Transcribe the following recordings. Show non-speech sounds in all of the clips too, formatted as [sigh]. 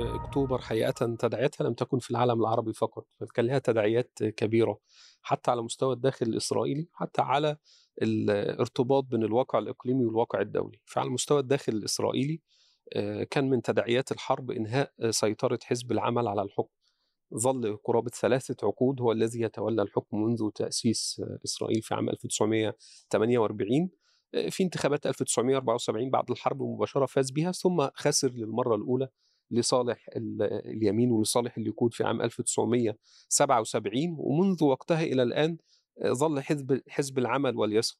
أكتوبر حقيقة تداعياتها لم تكن في العالم العربي فقط بل كان لها تداعيات كبيرة حتى على مستوى الداخل الإسرائيلي حتى على الارتباط بين الواقع الإقليمي والواقع الدولي. فعلى مستوى الداخل الإسرائيلي آه، كان من تداعيات الحرب إنهاء سيطرة حزب العمل على الحكم. ظل قرابة ثلاثة عقود هو الذي يتولى الحكم منذ تأسيس إسرائيل في عام 1948 آه، في انتخابات 1974 بعد الحرب مباشرة فاز بها ثم خسر للمرة الأولى لصالح اليمين ولصالح الليكود في عام 1977 ومنذ وقتها إلى الآن آه، ظل حزب حزب العمل واليسار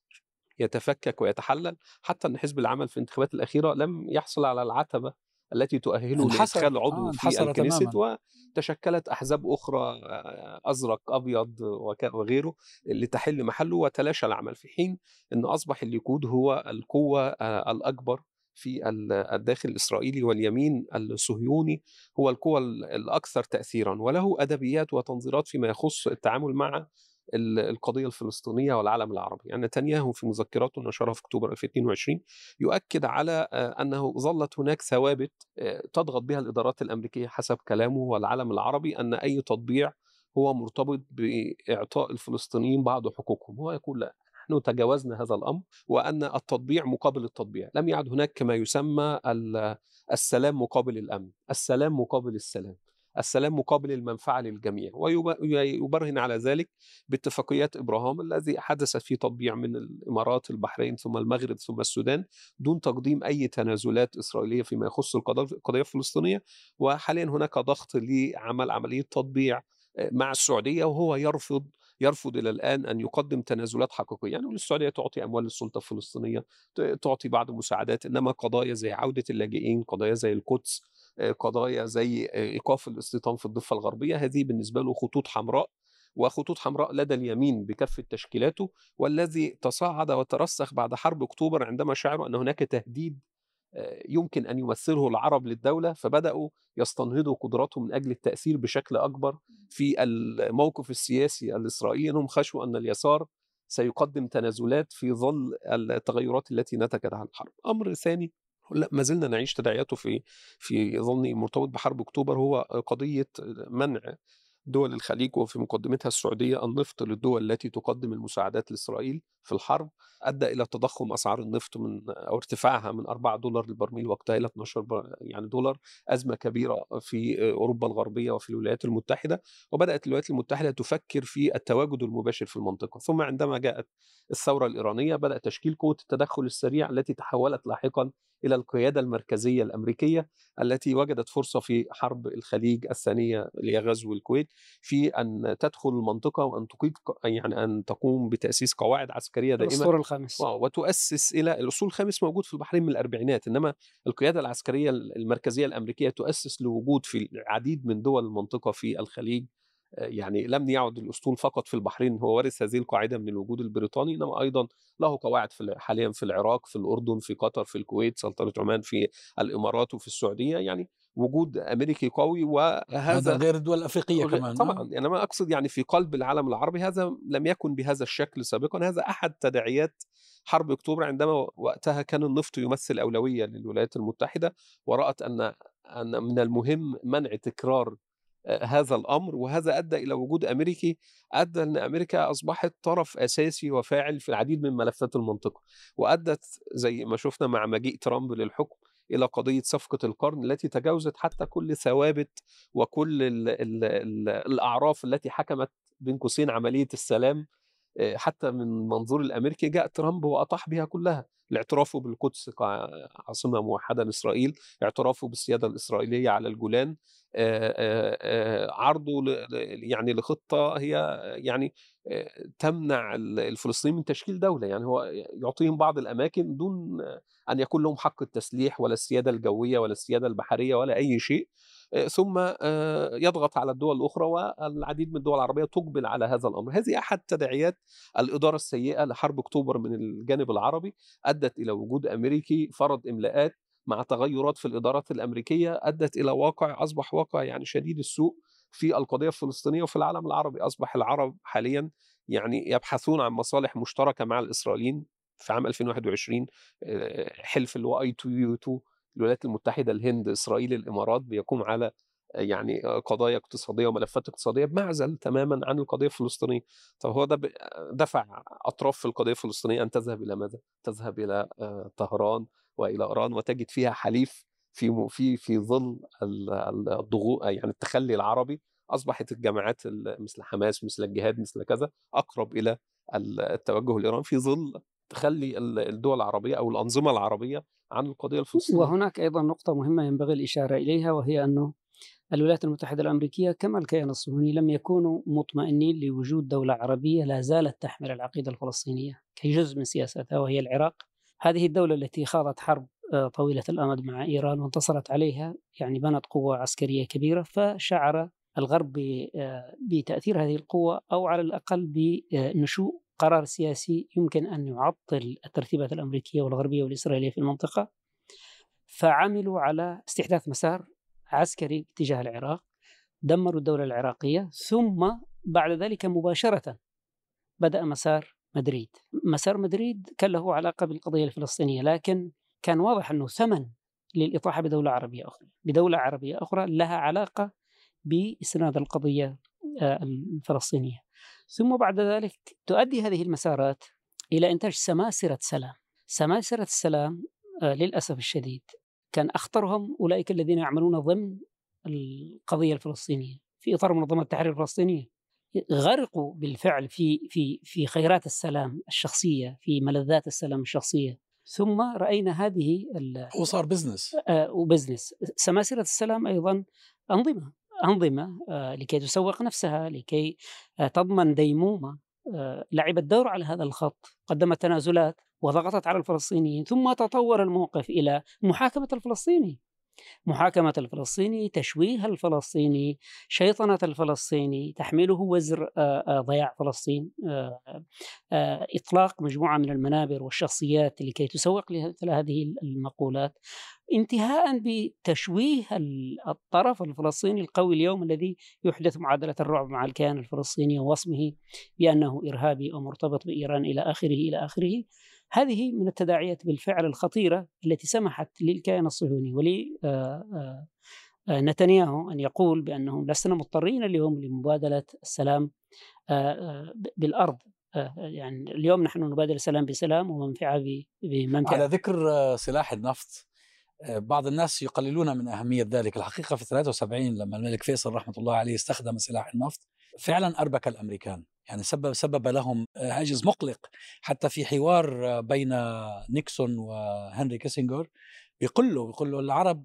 يتفكك ويتحلل حتى أن حزب العمل في الانتخابات الأخيرة لم يحصل على العتبة التي تؤهله لإدخال عضو آه في الكنيست وتشكلت أحزاب أخرى آه، أزرق أبيض وغيره لتحل محله وتلاشى العمل في حين أن أصبح الليكود هو القوة آه، الأكبر في الداخل الإسرائيلي واليمين الصهيوني هو القوى الأكثر تأثيرا وله أدبيات وتنظيرات فيما يخص التعامل مع القضية الفلسطينية والعالم العربي. يعني نتنياهو في مذكراته نشرها في أكتوبر 2022 يؤكد على آه، أنه ظلت هناك ثوابت آه، تضغط بها الإدارات الأمريكية حسب كلامه والعالم العربي أن أي تطبيع هو مرتبط بإعطاء الفلسطينيين بعض حقوقهم. هو يقول لا. نحن تجاوزنا هذا الأمر وأن التطبيع مقابل التطبيع. لم يعد هناك ما يسمى السلام مقابل الأمن. السلام مقابل السلام. السلام مقابل المنفعة للجميع. ويبرهن على ذلك باتفاقيات إبراهام الذي حدث في تطبيع من الإمارات البحرين ثم المغرب ثم السودان دون تقديم أي تنازلات إسرائيلية فيما يخص القضية الفلسطينية. وحاليا هناك ضغط لعمل عملية تطبيع مع السعودية وهو يرفض يرفض إلى الآن أن يقدم تنازلات حقيقية، يعني السعودية تعطي أموال للسلطه الفلسطينية، تعطي بعض المساعدات، إنما قضايا زي عودة اللاجئين، قضايا زي القدس، آه، قضايا زي آه، إيقاف الاستيطان في الضفة الغربية، هذه بالنسبة له خطوط حمراء وخطوط حمراء لدى اليمين بكافة تشكيلاته والذي تصاعد وترسخ بعد حرب أكتوبر عندما شعروا أن هناك تهديد يمكن أن يمثله العرب للدولة فبدأوا يستنهضوا قدراتهم من أجل التأثير بشكل أكبر في الموقف السياسي الإسرائيلي انهم خشوا أن اليسار سيقدم تنازلات في ظل التغيرات التي نتجت عن الحرب. أمر ثاني لا ما زلنا نعيش تداعياته في في ظني مرتبط بحرب أكتوبر هو قضية منع دول الخليج وفي مقدمتها السعودية النفط للدول التي تقدم المساعدات لإسرائيل في الحرب أدى إلى تضخم أسعار النفط من أو ارتفاعها من 4 دولار للبرميل وقتها إلى 12 يعني دولار أزمة كبيرة في أوروبا الغربية وفي الولايات المتحدة وبدأت الولايات المتحدة تفكر في التواجد المباشر في المنطقة. ثم عندما جاءت الثورة الإيرانية بدأ تشكيل قوة التدخل السريع التي تحولت لاحقا إلى القيادة المركزية الأمريكية التي وجدت فرصة في حرب الخليج الثانية اللي هي غزو الكويت في أن تدخل المنطقة وأن تقيد يعني أن تقوم بتأسيس قواعد عسكرية دائمة الأسطول الخامس وتؤسس إلى الأصول الخامس موجود في البحرين من الأربعينات إنما القيادة العسكرية المركزية الأمريكية تؤسس لوجود في العديد من دول المنطقة في الخليج يعني لم يعد الأسطول فقط في البحرين هو ورث هذه القاعدة من الوجود البريطاني إنما أيضا له قواعد في حاليا في العراق في الأردن في قطر في الكويت سلطنة عمان في الإمارات وفي السعودية يعني وجود أمريكي قوي وهذا غير الدول الافريقيه كمان طبعا يعني ما أقصد يعني في قلب العالم العربي هذا لم يكن بهذا الشكل سابقا هذا أحد تداعيات حرب أكتوبر عندما وقتها كان النفط يمثل أولوية للولايات المتحدة ورأت أن أن من المهم منع تكرار هذا الأمر وهذا أدى إلى وجود أمريكي أدى إن أمريكا أصبحت طرف أساسي وفاعل في العديد من ملفات المنطقة وأدت زي ما شفنا مع مجيء ترامب للحكم إلى قضية صفقة القرن التي تجاوزت حتى كل ثوابت وكل ال ال ال الأعراف التي حكمت بين قوسين عملية السلام حتى من منظور الأمريكي جاء ترامب وأطاح بها كلها. اعترافه بالقدس كعاصمة موحدة لإسرائيل اعترافه بالسيادة الإسرائيلية على الجولان عرضه يعني لخطة هي يعني تمنع الفلسطينيين من تشكيل دولة. يعني هو يعطيهم بعض الأماكن دون أن يكون لهم حق التسليح ولا السيادة الجوية ولا السيادة البحرية ولا أي شيء. ثم يضغط على الدول الأخرى والعديد من الدول العربية تقبل على هذا الأمر. هذه أحد تداعيات الإدارة السيئة لحرب أكتوبر من الجانب العربي أدت إلى وجود أمريكي فرض إملاءات مع تغيرات في الإدارات الأمريكية أدت إلى واقع أصبح واقع يعني شديد السوء في القضية الفلسطينية وفي العالم العربي. أصبح العرب حاليا يعني يبحثون عن مصالح مشتركة مع الإسرائيليين في عام 2021 حلف اللي هو اي 2 يو 2 الولايات المتحدة الهند إسرائيل الإمارات بيقوم على يعني قضايا اقتصادية وملفات اقتصادية بمعزل تماما عن القضية الفلسطينية. طب هو ده دفع أطراف في القضية الفلسطينية أن تذهب إلى ماذا؟ تذهب إلى طهران وإلى إيران وتجد فيها حليف في في في ظل الضغوط يعني التخلي العربي. أصبحت الجماعات مثل حماس مثل الجهاد مثل كذا أقرب إلى التوجه لإيران في ظل تخلي الدول العربية أو الأنظمة العربية عن القضية الفلسطينية. وهناك أيضا نقطة مهمة ينبغي الإشارة إليها وهي أنه الولايات المتحدة الأمريكية كما الكيان الصهيوني لم يكونوا مطمئنين لوجود دولة عربية لا زالت تحمل العقيدة الفلسطينية كجزء من سياستها وهي العراق. هذه الدولة التي خاضت حرب آه، طويلة الأمد مع إيران وانتصرت عليها يعني بنت قوة عسكرية كبيرة فشعر الغرب آه، بتأثير هذه القوة أو على الأقل بنشوء قرار سياسي يمكن أن يعطل الترتيبات الأمريكية والغربية والإسرائيلية في المنطقة. فعملوا على استحداث مسار عسكري تجاه العراق دمروا الدولة العراقية ثم بعد ذلك مباشرة بدأ مسار مدريد. مسار مدريد كان له علاقة بالقضية الفلسطينية لكن كان واضح أنه ثمن للإطاحة بدولة عربية أخرى. بدولة عربية أخرى لها علاقة بإسناد القضية آه، الفلسطينية. ثم بعد ذلك تؤدي هذه المسارات إلى إنتاج سماسرة سلام. سماسرة السلام آه، للأسف الشديد كان أخطرهم أولئك الذين يعملون ضمن القضية الفلسطينية في إطار منظمة التحرير الفلسطينية. غرقوا بالفعل في في في خيرات السلام الشخصية في ملذات السلام الشخصية. ثم رأينا هذه هو صار business آه و business سماسرة السلام أيضا أنظمة. أنظمة آه لكي تسوق نفسها لكي آه تضمن ديمومة آه لعبت دور على هذا الخط قدمت تنازلات وضغطت على الفلسطينيين ثم تطور الموقف إلى محاكمة الفلسطيني. محاكمة الفلسطيني تشويه الفلسطيني شيطنة الفلسطيني تحميله وزر ضياع فلسطين إطلاق مجموعة من المنابر والشخصيات لكي تسوق لمثل هذه المقولات. انتهاء بتشويه الطرف الفلسطيني القوي اليوم الذي يحدث معادلة الرعب مع الكيان الفلسطيني ووصمه بأنه إرهابي أو مرتبط بإيران إلى آخره إلى آخره. هذه من التداعيات بالفعل الخطيرة التي سمحت للكيان الصهيوني ول آه، آه، نتنياهو أن يقول بأنهم لسنا مضطرين اليوم لمبادلة السلام آه، بالأرض يعني اليوم نحن نبادل السلام بسلام ومنفعة بمنفعة. على ذكر سلاح النفط بعض الناس يقللون من أهمية ذلك. الحقيقة في 73 لما الملك فيصل رحمة الله عليه استخدم سلاح النفط فعلا أربك الأمريكان. يعني سبب سبب لهم هاجس مقلق. حتى في حوار بين نيكسون وهنري كيسنجر بيقول له بيقول له العرب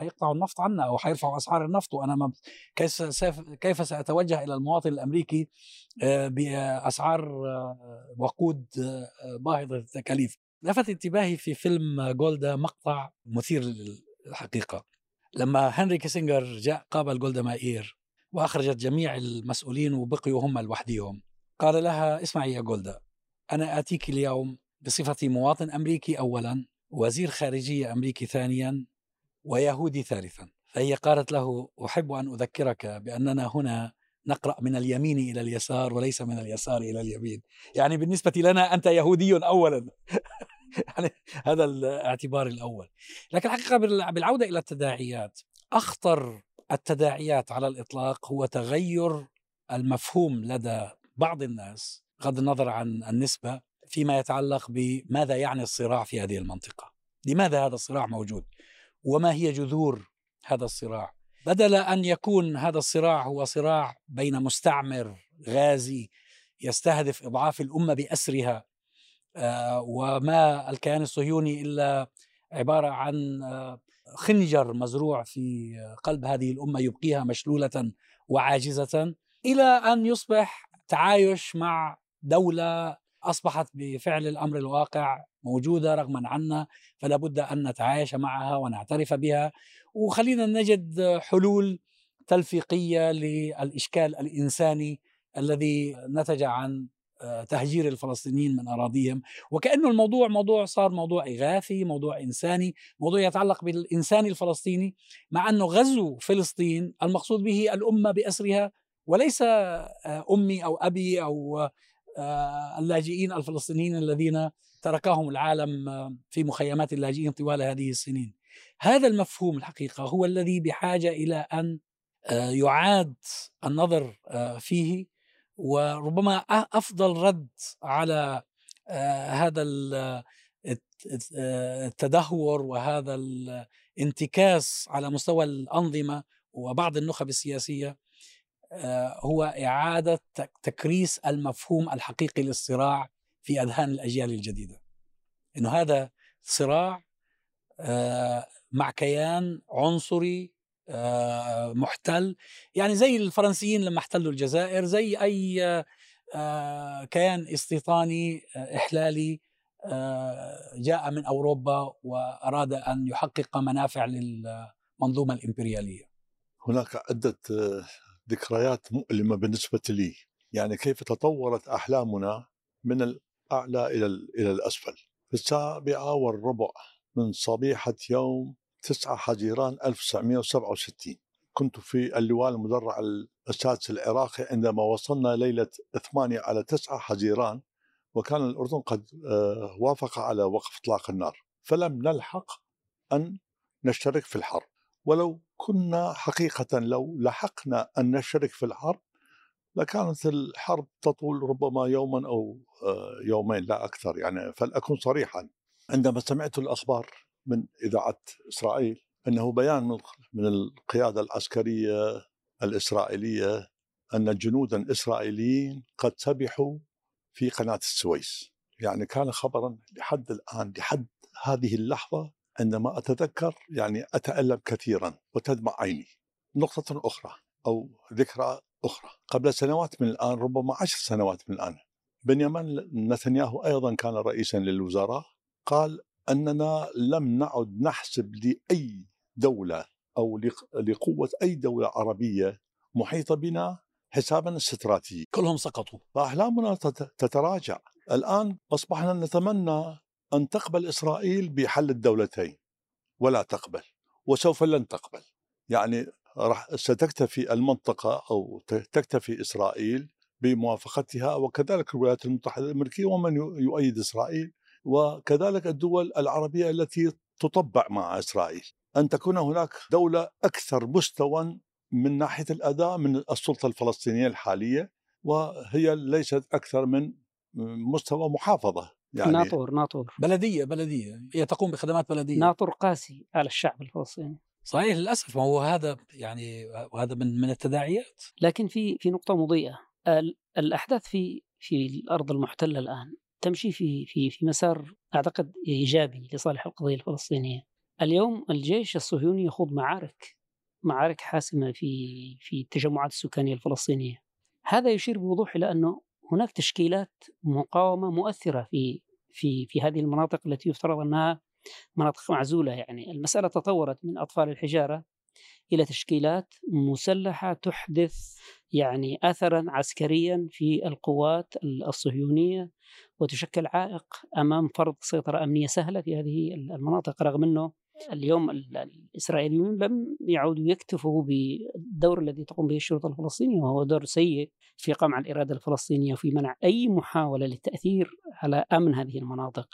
حيقطعوا النفط عنا أو حيرفعوا أسعار النفط. وأنا ما كيف كيف سأتوجه إلى المواطن الأمريكي آه، بأسعار آه، وقود آه، باهظة التكاليف. لفت انتباهي في فيلم جولدا مقطع مثير للحقيقة. لما هنري كيسنجر جاء قابل جولدا مائير وأخرجت جميع المسؤولين وبقيوا هم لوحديهم. قال لها اسمعي يا جولدا أنا آتيك اليوم بصفتي مواطن أمريكي أولا وزير خارجية أمريكي ثانيا ويهودي ثالثا. فهي قالت له أحب أن أذكرك بأننا هنا نقرأ من اليمين إلى اليسار وليس من اليسار إلى اليمين. يعني بالنسبة لنا أنت يهودي أولا. [laughs] يعني هذا الاعتبار الأول. لكن الحقيقة بالعودة إلى التداعيات أخطر التداعيات على الإطلاق هو تغير المفهوم لدى بعض الناس بغض النظر عن النسبة فيما يتعلق بماذا يعني الصراع في هذه المنطقة. لماذا هذا الصراع موجود؟ وما هي جذور هذا الصراع؟ بدل أن يكون هذا الصراع هو صراع بين مستعمر غازي يستهدف إضعاف الأمة بأسرها آه، وما الكيان الصهيوني إلا عبارة عن آه، خنجر مزروع في قلب هذه الأمة يبقيها مشلولة وعاجزة إلى أن يصبح تعايش مع دولة أصبحت بفعل الأمر الواقع موجودة رغما عنا فلا بد أن نتعايش معها ونعترف بها. وخلينا نجد حلول تلفيقية للإشكال الإنساني الذي نتج عن تهجير الفلسطينيين من أراضيهم. وكأنه الموضوع موضوع صار موضوع إغاثي موضوع إنساني موضوع يتعلق بالإنسان الفلسطيني مع أنه غزو فلسطين المقصود به الأمة بأسرها وليس آه، أمي أو أبي أو آه، اللاجئين الفلسطينيين الذين تركهم العالم في مخيمات اللاجئين طوال هذه السنين. هذا المفهوم الحقيقة هو الذي بحاجة إلى أن آه، يعاد النظر آه، فيه وربما أفضل رد على هذا التدهور وهذا الانتكاس على مستوى الأنظمة وبعض النخب السياسية هو إعادة تكريس المفهوم الحقيقي للصراع في أذهان الأجيال الجديدة. إنه هذا صراع آه، مع كيان عنصري آه، محتل. يعني زي الفرنسيين لما احتلوا الجزائر زي أي آه، كيان استيطاني إحلالي جاء من أوروبا وأراد أن يحقق منافع للمنظومة الإمبريالية. هناك عدة ذكريات مؤلمة بالنسبة لي. يعني كيف تطورت أحلامنا من الأعلى إلى إلى الأسفل. في السابعة والربع من صبيحة يوم 9 حزيران 1967 كنت في اللواء المدرع السادس العراقي عندما وصلنا ليلة 8 على 9 حزيران وكان الأردن قد آه، وافق على وقف إطلاق النار. فلم نلحق أن نشترك في الحرب. ولو كنا حقيقة لو لحقنا أن نشترك في الحرب لكانت الحرب تطول ربما يوما أو آه، يومين لا أكثر يعني فلأكن صريحا. عندما سمعت الأخبار من إذاعة إسرائيل أنه بيان من القيادة العسكرية الإسرائيلية أن جنودا إسرائيليين قد سبحوا في قناة السويس. يعني كان خبرا لحد الآن لحد هذه اللحظة عندما أتذكر يعني أتألم كثيرا وتدمع عيني. نقطة أخرى أو ذكرى أخرى. قبل سنوات من الآن ربما عشر سنوات من الآن بنيامين نتنياهو أيضا كان رئيسا للوزراء قال أننا لم نعد نحسب لأي دولة أو لقوة أي دولة عربية محيطة بنا حسابا استراتيجي كلهم سقطوا. فأحلامنا تتراجع. الآن أصبحنا نتمنى أن تقبل إسرائيل بحل الدولتين. ولا تقبل وسوف لن تقبل. يعني راح ستكتفي المنطقة أو تكتفي إسرائيل بموافقتها وكذلك الولايات المتحدة الأمريكية ومن يؤيد إسرائيل وكذلك الدول العربية التي تطبع مع إسرائيل. أن تكون هناك دولة أكثر مستوى من ناحية الأداء من السلطة الفلسطينية الحالية وهي ليست أكثر من مستوى محافظة يعني. ناطور ناطور. بلدية بلدية. هي تقوم بخدمات بلدية. ناطور قاسي على الشعب الفلسطيني. صحيح للأسف. ما هو هذا يعني وهذا من من التداعيات. لكن في في نقطة مضيئة. الأحداث في في الأرض المحتلة الآن تمشي في في في مسار أعتقد إيجابي لصالح القضية الفلسطينية. اليوم الجيش الصهيوني يخوض معارك معارك حاسمة في في التجمعات السكانية الفلسطينية. هذا يشير بوضوح إلى أنه هناك تشكيلات مقاومة مؤثرة في في في هذه المناطق التي يفترض أنها مناطق معزولة يعني المسألة تطورت من أطفال الحجارة إلى تشكيلات مسلحة تحدث يعني اثرا عسكريا في القوات الصهيونية وتشكل عائق أمام فرض سيطرة أمنية سهلة في هذه المناطق رغم إنه اليوم الإسرائيليون لم يعودوا يكتفوا بالدور الذي تقوم به الشرطة الفلسطينية وهو دور سيء في قمع الإرادة الفلسطينية وفي منع أي محاولة للتأثير على أمن هذه المناطق.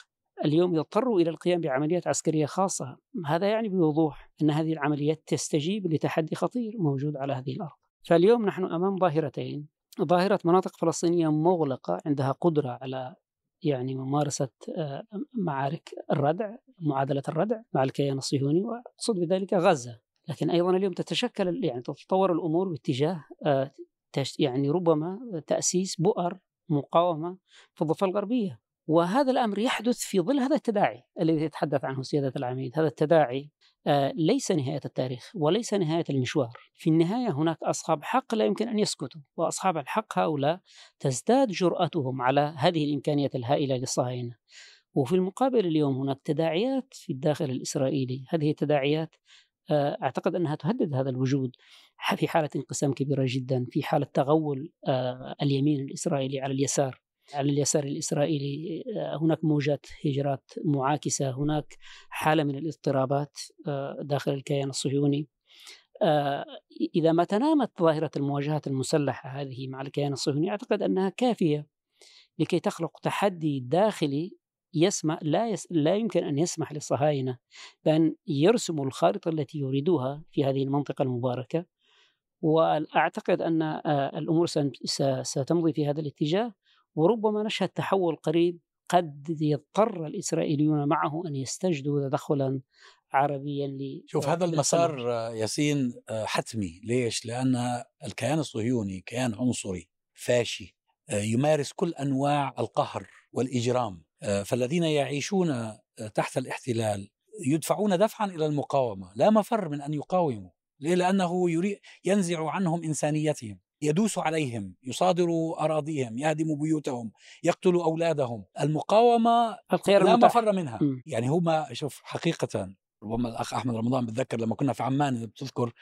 اليوم يضطروا إلى القيام بعمليات عسكرية خاصة، هذا يعني بوضوح إن هذه العمليات تستجيب لتحدي خطير موجود على هذه الأرض. فاليوم نحن أمام ظاهرتين، ظاهرة مناطق فلسطينية مغلقة عندها قدرة على يعني ممارسة آه، معارك الردع معادلة الردع مع الكيان الصهيوني وأقصد بذلك غزة. لكن أيضا اليوم تتشكل يعني تتطور الأمور باتجاه آه، يعني ربما تأسيس بؤر مقاومة في الضفة الغربية. وهذا الأمر يحدث في ظل هذا التداعي الذي يتحدث عنه سيادة العميد. هذا التداعي آه، ليس نهاية التاريخ وليس نهاية المشوار. في النهاية هناك أصحاب حق لا يمكن أن يسكتوا وأصحاب الحق هؤلاء تزداد جرأتهم على هذه الإمكانية الهائلة للصهاينة وفي المقابل اليوم هناك تداعيات في الداخل الإسرائيلي. هذه التداعيات آه، أعتقد أنها تهدد هذا الوجود في حالة انقسام كبيرة جدا في حالة تغول آه، اليمين الإسرائيلي على اليسار. على اليسار الإسرائيلي آه، هناك موجات هجرات معاكسة هناك حالة من الاضطرابات آه، داخل الكيان الصهيوني. آه، إذا ما تنامت ظاهرة المواجهات المسلحة هذه مع الكيان الصهيوني أعتقد أنها كافية لكي تخلق تحدي داخلي يسمح لا يس لا يمكن أن يسمح للصهاينه بأن يرسموا الخارطة التي يريدوها في هذه المنطقة المباركة. وأعتقد أن الأمور ستمضي في هذا الاتجاه. وربما نشهد تحول قريب قد يضطر الإسرائيليون معه أن يستجدوا تدخلا عربيا ل شوف هذا المسار ياسين آه، حتمي ليش؟ لأن الكيان الصهيوني كيان عنصري فاشي آه، يمارس كل أنواع القهر والإجرام آه، فالذين يعيشون تحت الاحتلال يدفعون دفعا إلى المقاومة لا مفر من أن يقاوموا ليه؟ لأنه يريد ينزع عنهم إنسانيتهم يدوس عليهم يصادر أراضيهم يهدم بيوتهم يقتل أولادهم المقاومة الخيار لا المتاح. مفر منها م. يعني هما شوف حقيقة ربما الأخ أحمد رمضان بتذكر لما كنا في عمان إذا بتذكر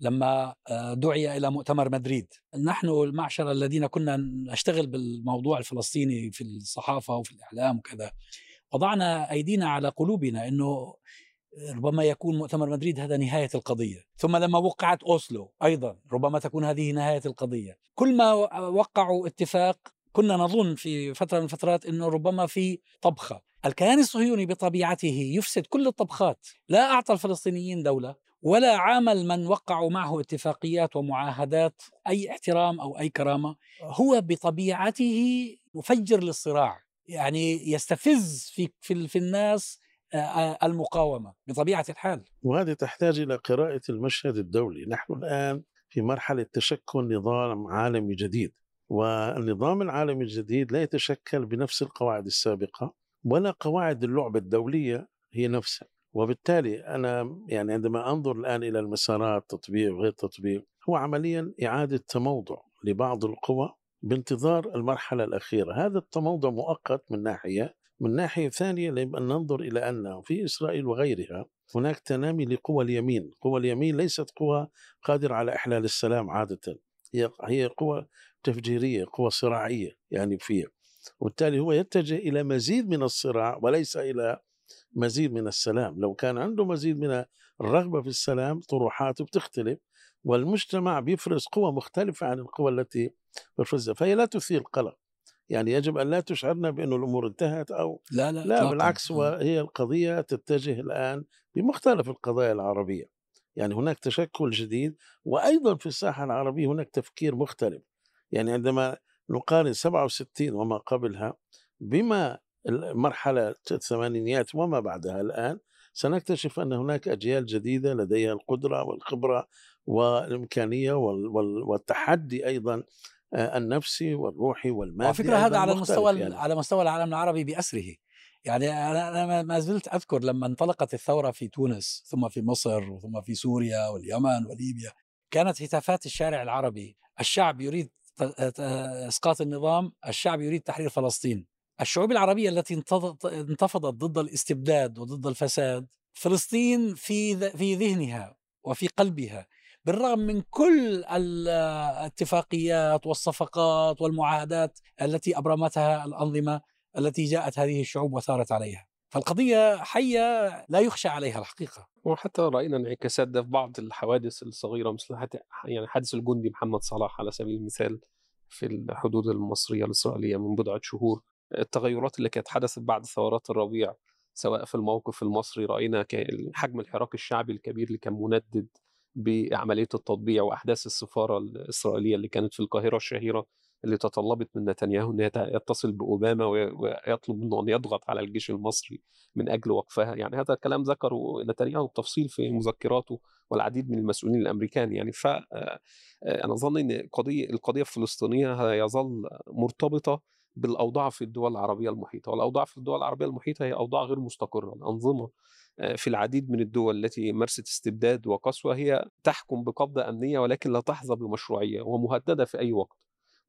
لما آه، دعي إلى مؤتمر مدريد نحن المعشر الذين كنا نشتغل بالموضوع الفلسطيني في الصحافة وفي الإعلام وكذا وضعنا أيدينا على قلوبنا أنه ربما يكون مؤتمر مدريد هذا نهاية القضية. ثم لما وقعت أوسلو أيضا ربما تكون هذه نهاية القضية. كل ما وقعوا اتفاق كنا نظن في فترة من الفترات أنه ربما في طبخة. الكيان الصهيوني بطبيعته يفسد كل الطبخات. لا أعطى الفلسطينيين دولة ولا عامل من وقعوا معه اتفاقيات ومعاهدات أي احترام أو أي كرامة. هو بطبيعته مفجر للصراع. يعني يستفز في, في, في الناس المقاومة بطبيعة الحال. وهذه تحتاج إلى قراءة المشهد الدولي. نحن الآن في مرحلة تشكل نظام عالمي جديد والنظام العالمي الجديد لا يتشكل بنفس القواعد السابقة ولا قواعد اللعبة الدولية هي نفسها. وبالتالي أنا يعني عندما أنظر الآن إلى المسارات تطبيق وغير تطبيق هو عمليا إعادة تموضع لبعض القوى بانتظار المرحلة الأخيرة. هذا التموضع مؤقت من ناحية من ناحية ثانية يجب أن ننظر إلى أن في إسرائيل وغيرها هناك تنامي لقوى اليمين قوى اليمين ليست قوى قادرة على إحلال السلام عادة هي هي قوى تفجيرية قوى صراعية يعني فيها وبالتالي هو يتجه إلى مزيد من الصراع وليس إلى مزيد من السلام. لو كان عنده مزيد من الرغبة في السلام طروحاته بتختلف والمجتمع بيفرز قوى مختلفة عن القوى التي بيفرزها فهي لا تثير قلق. يعني يجب أن لا تشعرنا بأن الأمور انتهت أو لا لا لا بالعكس وهي القضية تتجه الآن بمختلف القضايا العربية. يعني هناك تشكل جديد وأيضا في الساحة العربية هناك تفكير مختلف. يعني عندما نقارن 67 وما قبلها بما المرحله الثمانينيات وما بعدها الآن سنكتشف أن هناك أجيال جديدة لديها القدرة والخبرة والإمكانية والتحدي أيضا آه، النفسي والروحي والمادي وفكرة هذا على مستوى يعني. على مستوى العالم العربي بأسره. يعني أنا ما زلت أذكر لما انطلقت الثورة في تونس ثم في مصر وثم في سوريا واليمن وليبيا كانت هتافات الشارع العربي. الشعب يريد إسقاط النظام الشعب يريد تحرير فلسطين. الشعوب العربية التي انتفضت ضد الاستبداد وضد الفساد فلسطين في في ذهنها وفي قلبها. بالرغم من كل الاتفاقيات والصفقات والمعاهدات التي أبرمتها الأنظمة التي جاءت هذه الشعوب وثارت عليها. فالقضية حية لا يخشى عليها الحقيقة وحتى رأينا انعكاسات ده في بعض الحوادث الصغيرة مثل يعني حادث الجندي محمد صلاح على سبيل المثال في الحدود المصرية الإسرائيلية من بضعة شهور التغيرات اللي كانت حدثت بعد ثورات الربيع سواء في الموقف المصري رأينا حجم الحراك الشعبي الكبير اللي كان مندد بعملية التطبيع وأحداث السفارة الإسرائيلية اللي كانت في القاهرة الشهيرة اللي تطلبت من نتنياهو إن يتصل بأوباما ويطلب منه أن يضغط على الجيش المصري من أجل وقفها. يعني هذا الكلام ذكره نتنياهو بتفصيل في مذكراته والعديد من المسؤولين الأمريكان يعني. ف آه، أنا أظن إن قضية القضية الفلسطينية يظل مرتبطة بالأوضاع في الدول العربية المحيطة والأوضاع في الدول العربية المحيطة هي أوضاع غير مستقرة. الأنظمة آه، في العديد من الدول التي مارست استبداد وقسوة هي تحكم بقبضة أمنية ولكن لا تحظى بمشروعية ومهددة في أي وقت.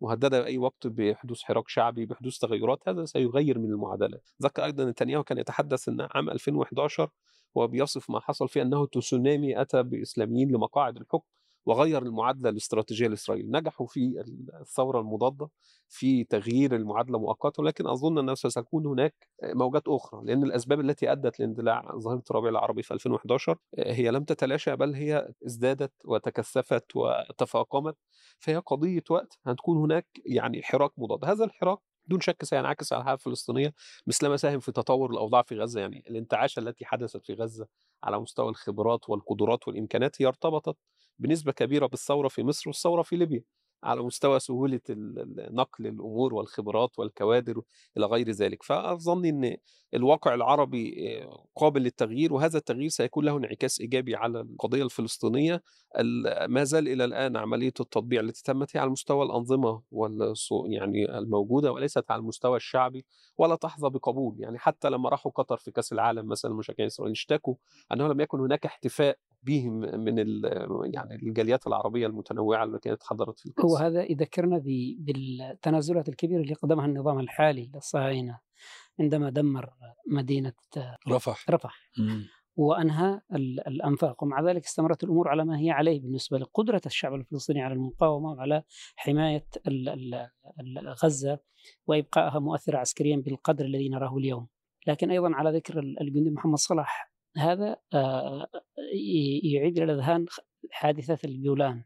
مهددة بأي وقت بحدوث حراك شعبي بحدوث تغيرات هذا سيغير من المعادلة. ذكر أيضا نتنياهو كان يتحدث أن عام 2011 هو بيصف ما حصل فيه أنه تسونامي أتى بإسلاميين لمقاعد الحكم. وغير المعادلة الاستراتيجية لإسرائيل. نجحوا في الثورة المضادة في تغيير المعادلة مؤقتا ولكن أظن أنه ستكون هناك موجات أخرى لأن الأسباب التي أدت لاندلاع ظاهرة الربيع العربي في 2011 هي لم تتلاشى بل هي ازدادت وتكثفت وتفاقمت. فهي قضية وقت هتكون هناك يعني حراك مضاد. هذا الحراك بدون شك سينعكس على الحاله الفلسطينية مثلما ساهم في تطور الأوضاع في غزة. يعني الانتعاشه التي حدثت في غزة على مستوى الخبرات والقدرات والإمكانات هي ارتبطت بنسبة كبيرة بالثورة في مصر والثورة في ليبيا على مستوى سهولة نقل الأمور والخبرات والكوادر إلى غير ذلك. فأظن إن الواقع العربي آه، قابل للتغيير وهذا التغيير سيكون له انعكاس إيجابي على القضية الفلسطينية. ال- ما زال إلى الآن عملية التطبيع التي تمت هي على مستوى الأنظمة يعني الموجودة وليست على المستوى الشعبي ولا تحظى بقبول. يعني حتى لما راحوا قطر في كأس العالم مثلا المشجعين الاسرائيليين اشتكوا أنه لم يكن هناك احتفاء بهم من ال- يعني الجاليات العربية المتنوعة اللي كانت حضرت في الكأس. هو هذا يذكرنا بالتنازلات الكبيرة اللي قدمها النظام الحالي للصهاينة عندما دمر مدينة رفح. رفح. مم. وأنهى ال- الأنفاق. ومع ذلك استمرت الأمور على ما هي عليه بالنسبة لقدرة الشعب الفلسطيني على المقاومة وعلى حماية ال- ال- ال- غزة وإبقائها مؤثرة عسكريا بالقدر الذي نراه اليوم. لكن أيضا على ذكر ال- الجندي محمد صلاح هذا آه، يعيد إلى الأذهان حادثة الجولان.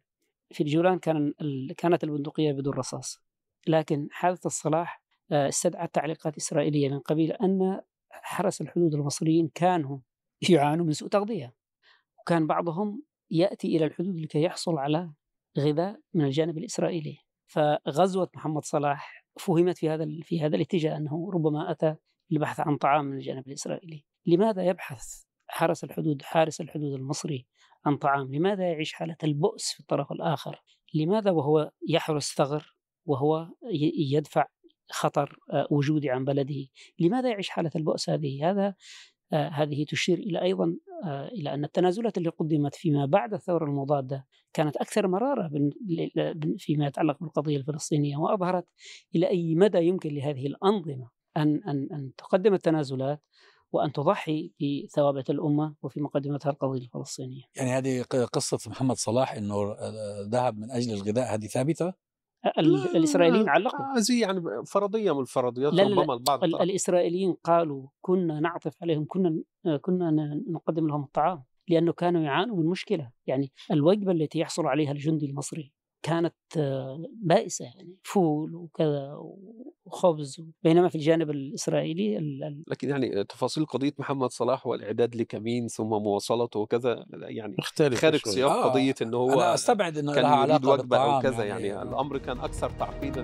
في الجولان كان كانت البندقية بدون رصاص. لكن حادثة الصلاح آه، استدعت تعليقات إسرائيلية من قبيل أن حرس الحدود المصريين كانوا يعانوا من سوء تغذية. وكان بعضهم يأتي إلى الحدود لكي يحصل على غذاء من الجانب الإسرائيلي. فغزوة محمد صلاح فهمت في هذا في هذا الاتجاه أنه ربما أتى للبحث عن طعام من الجانب الإسرائيلي. لماذا يبحث؟ حرس الحدود حارس الحدود المصري عن طعام لماذا يعيش حالة البؤس في الطرف الآخر؟ لماذا وهو يحرس ثغر وهو يدفع خطر آه، وجودي عن بلده؟ لماذا يعيش حالة البؤس هذه؟ هذا آه، هذه تشير إلى أيضا آه، إلى أن التنازلات اللي قدمت فيما بعد الثورة المضادة كانت أكثر مرارة فيما يتعلق بالقضية الفلسطينية وأظهرت إلى أي مدى يمكن لهذه الأنظمة أن أن أن تقدم التنازلات وأن تضحي بثوابت الأمة وفي مقدمتها القضية الفلسطينية. يعني هذه ق- قصة محمد صلاح إنه آه، ذهب من أجل الغذاء. هذه ثابتة؟ الإسرائيليين علقوا. هذه يعني فرضية من الفرضيات لا،. ربما البعض ال- الإسرائيليين قالوا كنا نعطف عليهم كنا كنا نقدم لهم الطعام لأنه كانوا يعانوا من مشكلة. يعني الوجبة التي يحصل عليها الجندي المصري كانت آه، بائسة يعني فول وكذا وخبز بينما في الجانب الإسرائيلي ال- لكن يعني تفاصيل قضية محمد صلاح والإعداد لكمين ثم مواصلته وكذا يعني مختلف خارج شوي. سياق آه، قضية انه هو أنا أستبعد إنه كان يريد علاقة أو بالطعام كذا يعني, آه. الأمر كان أكثر تعقيدا